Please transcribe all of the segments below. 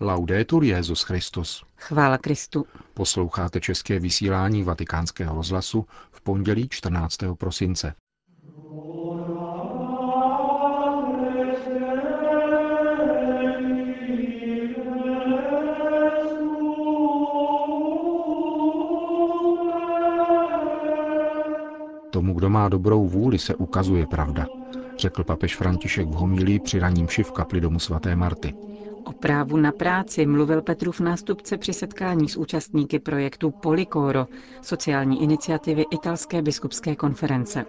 Laudetur Jezus Christus. Chvála Kristu. Posloucháte české vysílání Vatikánského rozhlasu v pondělí 14. prosince. Tomu, kdo má dobrou vůli, se ukazuje pravda, řekl papež František v homilí při raním v kapli domu svaté Marty. O právu na práci mluvil Petrův nástupce při setkání s účastníky projektu Policoro, sociální iniciativy Italské biskupské konference.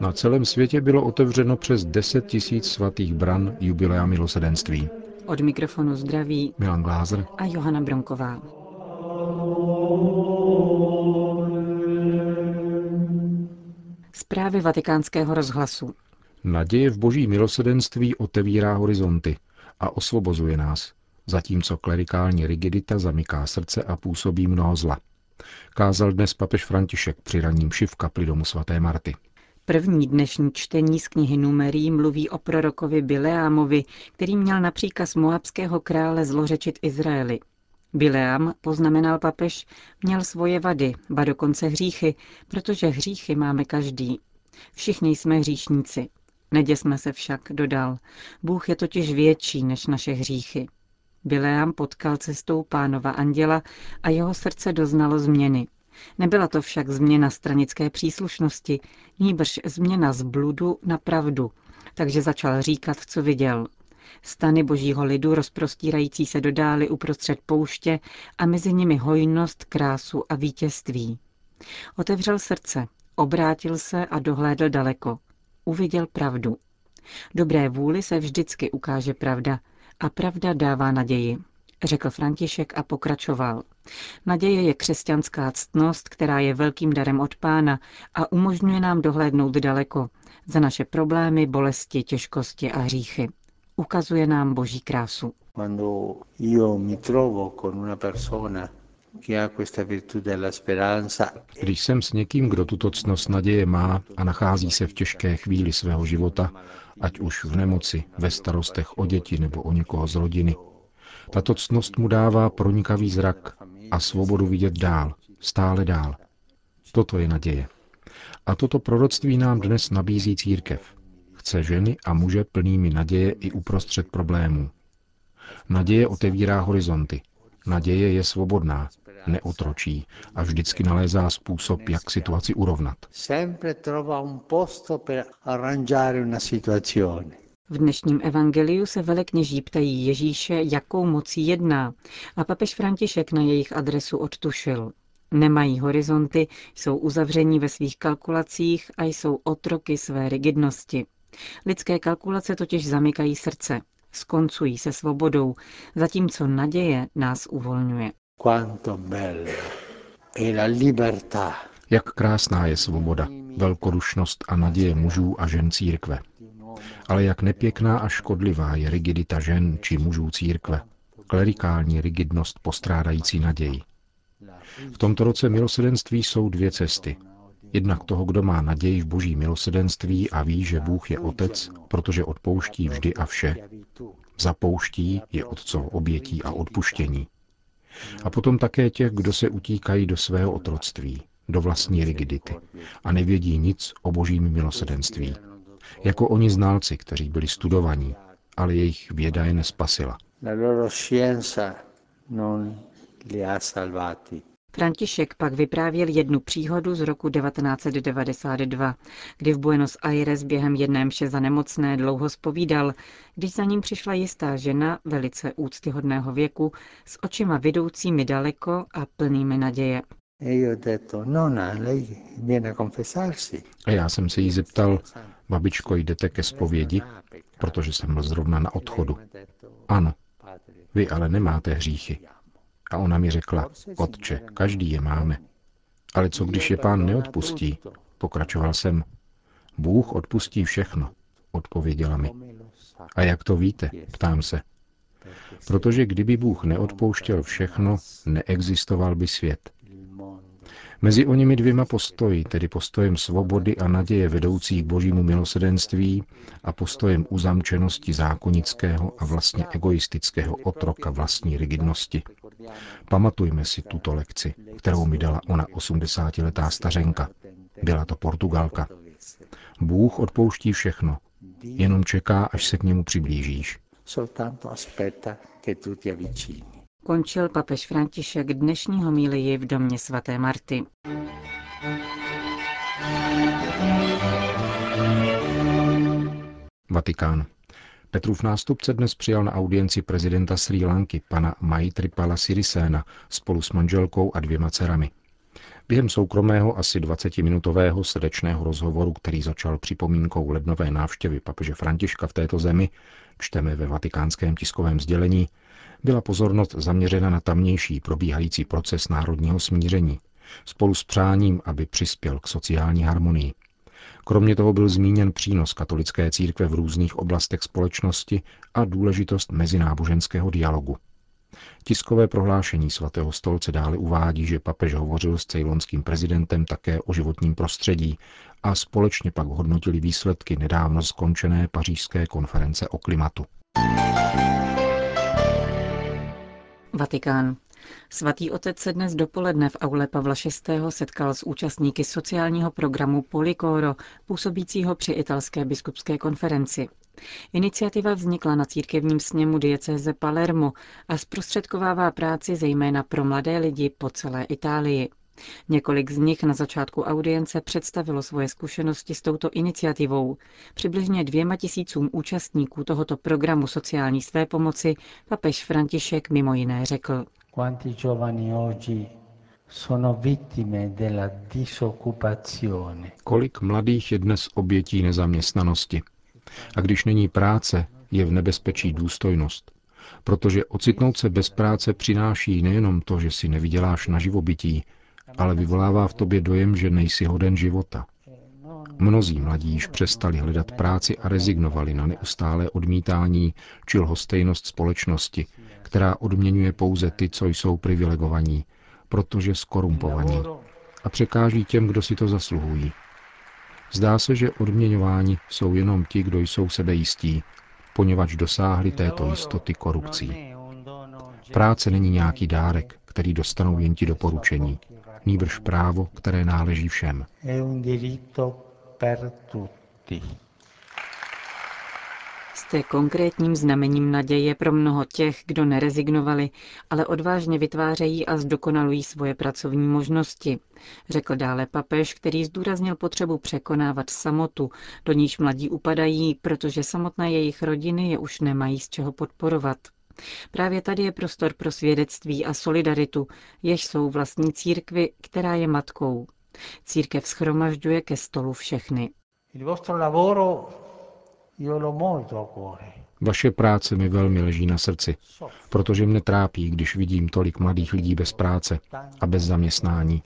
Na celém světě bylo otevřeno přes 10 tisíc svatých bran jubilea milosedenství. Od mikrofonu zdraví Milan Glázer a Johana Bronková. Zprávy vatikánského rozhlasu. Naděje v boží milosedenství otevírá horizonty a osvobozuje nás, zatímco klerikální rigidita zamyká srdce a působí mnoho zla. Kázal dnes papež František při raním šiv kapli domu svaté Marty. První dnešní čtení z knihy Numerí mluví o prorokovi Bileámovi, který měl na příkaz moabského krále zlořečit Izraeli. Bileam, poznamenal papež, měl svoje vady, ba dokonce hříchy, protože hříchy máme každý. Všichni jsme hříšníci. Neděsme se však, dodal. Bůh je totiž větší než naše hříchy. Bileam potkal cestou pánova anděla a jeho srdce doznalo změny. Nebyla to však změna stranické příslušnosti, níbrž změna z bludu na pravdu, takže začal říkat, co viděl. Stany božího lidu rozprostírající se dodály uprostřed pouště a mezi nimi hojnost, krásu a vítězství. Otevřel srdce, obrátil se a dohlédl daleko. Uviděl pravdu. Dobré vůli se vždycky ukáže pravda a pravda dává naději, řekl František a pokračoval. Naděje je křesťanská ctnost, která je velkým darem od pána a umožňuje nám dohlédnout daleko za naše problémy, bolesti, těžkosti a hříchy. Ukazuje nám boží krásu. Když jsem s někým, kdo tuto ctnost naděje má a nachází se v těžké chvíli svého života, ať už v nemoci, ve starostech o děti nebo o někoho z rodiny, tato ctnost mu dává pronikavý zrak a svobodu vidět dál, stále dál. Toto je naděje. A toto proroctví nám dnes nabízí církev. Chce ženy a muže plnými naděje i uprostřed problémů. Naděje otevírá horizonty. Naděje je svobodná, neotročí a vždycky nalézá způsob, jak situaci urovnat. V dnešním evangeliu se velekněží ptají Ježíše, jakou mocí jedná a papež František na jejich adresu odtušil. Nemají horizonty, jsou uzavření ve svých kalkulacích a jsou otroky své rigidnosti. Lidské kalkulace totiž zamykají srdce, skoncují se svobodou, zatímco naděje nás uvolňuje. Jak krásná je svoboda, velkodušnost a naděje mužů a žen církve. Ale jak nepěkná a škodlivá je rigidita žen či mužů církve, klerikální rigidnost postrádající naději. V tomto roce milosedenství jsou dvě cesty. Jednak toho, kdo má naději v boží milosedenství a ví, že Bůh je otec, protože odpouští vždy a vše. Zapouští je otcov obětí a odpuštění. A potom také těch, kdo se utíkají do svého otroctví, do vlastní rigidity a nevědí nic o božím milosedenství. Jako oni znalci, kteří byli studovaní, ale jejich věda je nespasila. František pak vyprávěl jednu příhodu z roku 1992, kdy v Buenos Aires během jedné mše za nemocné dlouho spovídal, když za ním přišla jistá žena velice úctyhodného věku s očima vidoucími daleko a plnými naděje. A já jsem se jí zeptal, babičko, jdete ke zpovědi, protože jsem byl zrovna na odchodu. Ano, vy ale nemáte hříchy. A ona mi řekla, otče, každý je máme. Ale co když je pán neodpustí? Pokračoval jsem. Bůh odpustí všechno, odpověděla mi. A jak to víte? Ptám se. Protože kdyby Bůh neodpouštěl všechno, neexistoval by svět. Mezi nimi dvěma postoji, tedy postojem svobody a naděje vedoucí k božímu milosedenství a postojem uzamčenosti zákonického a vlastně egoistického otroka vlastní rigidnosti. Pamatujme si tuto lekci, kterou mi dala ona 80-letá stařenka. Byla to Portugalka. Bůh odpouští všechno, jenom čeká, až se k němu přiblížíš. Končil papež František dnešní homílii v domě svaté Marty. Vatikán. Petrův nástupce dnes přijal na audienci prezidenta Sri Lanky, pana Maitripala Sirisena, spolu s manželkou a dvěma dcerami. Během soukromého asi 20-minutového srdečného rozhovoru, který začal připomínkou lednové návštěvy papeže Františka v této zemi, čteme ve vatikánském tiskovém sdělení, byla pozornost zaměřena na tamnější probíhající proces národního smíření, spolu s přáním, aby přispěl k sociální harmonii. Kromě toho byl zmíněn přínos katolické církve v různých oblastech společnosti a důležitost mezináboženského dialogu. Tiskové prohlášení svatého stolce dále uvádí, že papež hovořil s cejlonským prezidentem také o životním prostředí a společně pak hodnotili výsledky nedávno skončené pařížské konference o klimatu. Vatikán. Svatý otec se dnes dopoledne v aule Pavla VI. setkal s účastníky sociálního programu Policoro, působícího při italské biskupské konferenci. Iniciativa vznikla na církevním sněmu diecéze Palermo a zprostředkovává práci zejména pro mladé lidi po celé Itálii. Několik z nich na začátku audience představilo svoje zkušenosti s touto iniciativou. Přibližně dvěma tisícům účastníků tohoto programu sociální své pomoci papež František mimo jiné řekl. Kolik mladých je dnes obětí nezaměstnanosti? A když není práce, je v nebezpečí důstojnost. Protože ocitnout se bez práce přináší nejenom to, že si nevyděláš na živobytí, ale vyvolává v tobě dojem, že nejsi hoden života. Mnozí mladí již přestali hledat práci a rezignovali na neustálé odmítání či lhostejnost společnosti, která odměňuje pouze ty, co jsou privilegovaní, protože skorumpovaní a překáží těm, kdo si to zasluhují. Zdá se, že odměňováni jsou jenom ti, kdo jsou sebejistí, poněvadž dosáhli této jistoty korupcí. Práce není nějaký dárek, který dostanou jen ti doporučení, nýbrž právo, které náleží všem. Jste konkrétním znamením naděje pro mnoho těch, kdo nerezignovali, ale odvážně vytvářejí a zdokonalují svoje pracovní možnosti, řekl dále papež, který zdůraznil potřebu překonávat samotu, do níž mladí upadají, protože samotné jejich rodiny je už nemají z čeho podporovat. Právě tady je prostor pro svědectví a solidaritu, jež jsou vlastní církvy, která je matkou. Církev schromažďuje ke stolu všechny. Vaše práce mi velmi leží na srdci, protože mne trápí, když vidím tolik mladých lidí bez práce a bez zaměstnání.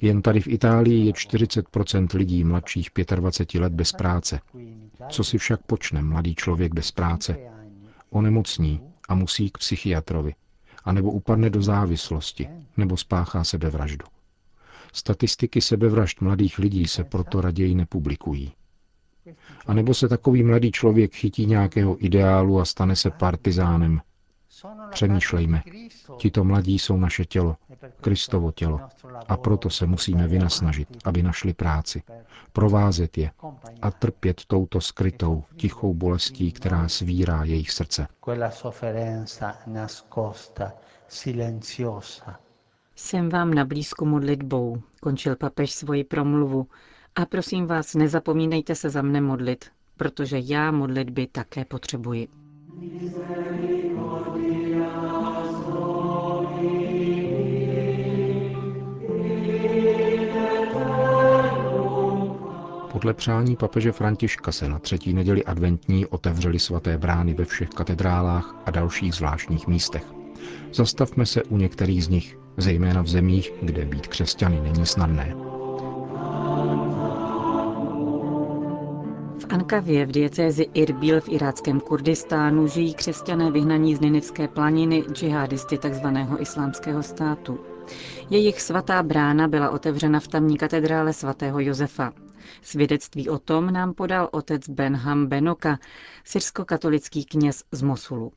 Jen tady v Itálii je 40% lidí mladších 25 let bez práce. Co si však počne mladý člověk bez práce? Onemocní a musí k psychiatrovi, anebo upadne do závislosti, nebo spáchá sebevraždu. Statistiky sebevražd mladých lidí se proto raději nepublikují. A nebo se takový mladý člověk chytí nějakého ideálu a stane se partizánem. Přemýšlejme. Tito mladí jsou naše tělo, Kristovo tělo. A proto se musíme vynasnažit, aby našli práci, provázet je a trpět touto skrytou, tichou bolestí, která svírá jejich srdce. Jsem vám na blízku modlitbou, končil papež svoji promluvu a prosím vás, nezapomínejte se za mne modlit, protože já modlitby také potřebuji. Podle přání papeže Františka se na třetí neděli adventní otevřely svaté brány ve všech katedrálách a dalších zvláštních místech. Zastavme se u některých z nich, zejména v zemích, kde být křesťany není snadné. V Ankavě v diecézi Irbil v iráckém Kurdistánu žijí křesťané vyhnaní z Ninivské planiny džihadisty tzv. islámského státu. Jejich svatá brána byla otevřena v tamní katedrále svatého Josefa. Svědectví o tom nám podal otec Benham Benoka, syrsko-katolický kněz z Mosulu.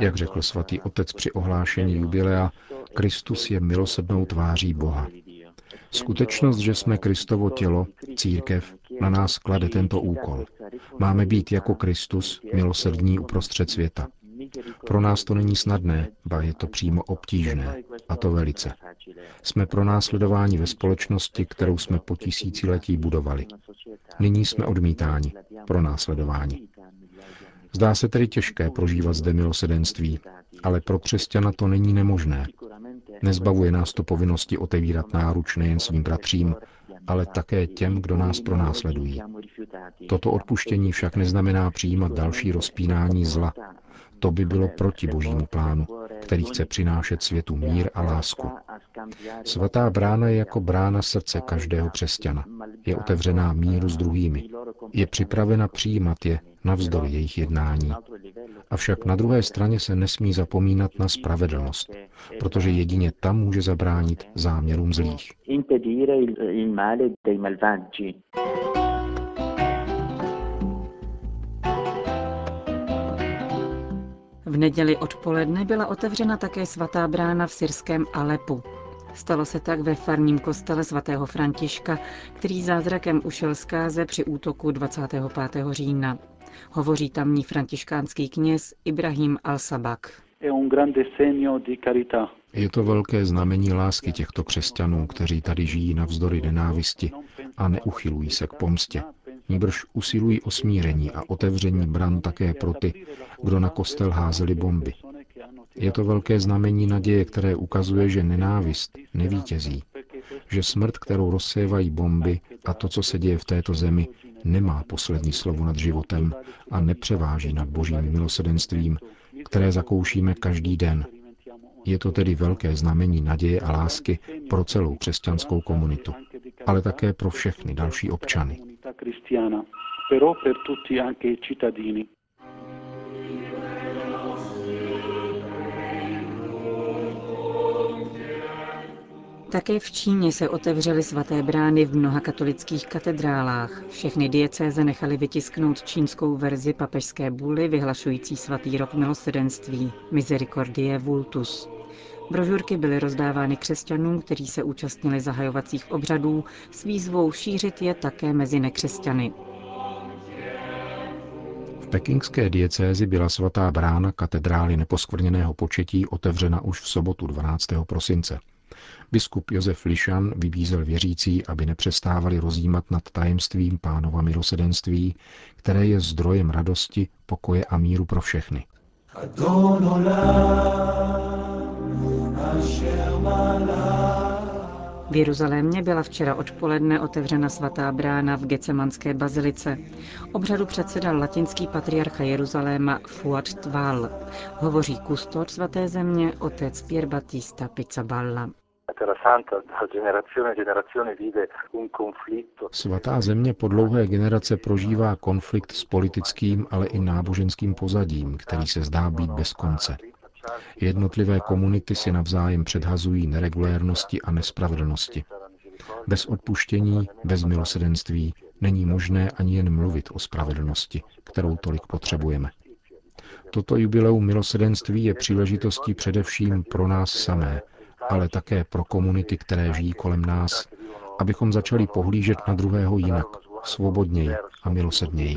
Jak řekl svatý otec při ohlášení jubilea, Kristus je milosednou tváří Boha. Skutečnost, že jsme Kristovo tělo, církev, na nás klade tento úkol. Máme být jako Kristus, milosrdní uprostřed světa. Pro nás to není snadné, ba je to přímo obtížné, a to velice. Jsme pro následování ve společnosti, kterou jsme po tisíciletí budovali. Nyní jsme odmítáni, pro následování. Zdá se tedy těžké prožívat zde milosedenství, ale pro křesťana to není nemožné. Nezbavuje nás to povinnosti otevírat náruč nejen svým bratřím, ale také těm, kdo nás pronásledují. Toto odpuštění však neznamená přijímat další rozpínání zla. To by bylo proti božímu plánu, který chce přinášet světu mír a lásku. Svatá brána je jako brána srdce každého křesťana. Je otevřená míru s druhými. Je připravena přijímat je navzdory jejich jednání. Avšak na druhé straně se nesmí zapomínat na spravedlnost, protože jedině tam může zabránit záměrům zlých. V neděli odpoledne byla otevřena také svatá brána v syrském Alepu. Stalo se tak ve farním kostele svatého Františka, který zázrakem ušel z káze při útoku 25. října. Hovoří tamní františkánský kněz Ibrahim al-Sabak. Je to velké znamení lásky těchto křesťanů, kteří tady žijí navzdory nenávisti a neuchylují se k pomstě. Níbrž usilují o smíření a otevření bran také pro ty, kdo na kostel házeli bomby. Je to velké znamení naděje, které ukazuje, že nenávist nevítězí, že smrt, kterou rozsévají bomby a to, co se děje v této zemi, nemá poslední slovo nad životem a nepřeváží nad božím milosedenstvím, které zakoušíme každý den. Je to tedy velké znamení naděje a lásky pro celou křesťanskou komunitu, ale také pro všechny další občany. Také v Číně se otevřely svaté brány v mnoha katolických katedrálách. Všechny diecéze nechaly vytisknout čínskou verzi papežské buly vyhlašující svatý rok milosedenství Misericordie Vultus. Brožurky byly rozdávány křesťanům, kteří se účastnili zahajovacích obřadů s výzvou šířit je také mezi nekřesťany. V pekingské diecézi byla svatá brána katedrály neposkvrněného početí otevřena už v sobotu 12. prosince. Biskup Josef Lišan vybízel věřící, aby nepřestávali rozjímat nad tajemstvím pánova milosedenství, které je zdrojem radosti, pokoje a míru pro všechny. V Jeruzalémě byla včera odpoledne otevřena svatá brána v Gecemanské bazilice. Obřadu předsedal latinský patriarcha Jeruzaléma Fuad Tval. Hovoří kustor svaté země otec Pier Battista Pizzaballa. Svatá země po dlouhé generace prožívá konflikt s politickým, ale i náboženským pozadím, který se zdá být bez konce. Jednotlivé komunity si navzájem předhazují neregulérnosti a nespravedlnosti. Bez odpuštění, bez milosedenství není možné ani jen mluvit o spravedlnosti, kterou tolik potřebujeme. Toto jubileum milosedenství je příležitostí především pro nás samé, ale také pro komunity, které žijí kolem nás, abychom začali pohlížet na druhého jinak, svobodněji a milosedněji.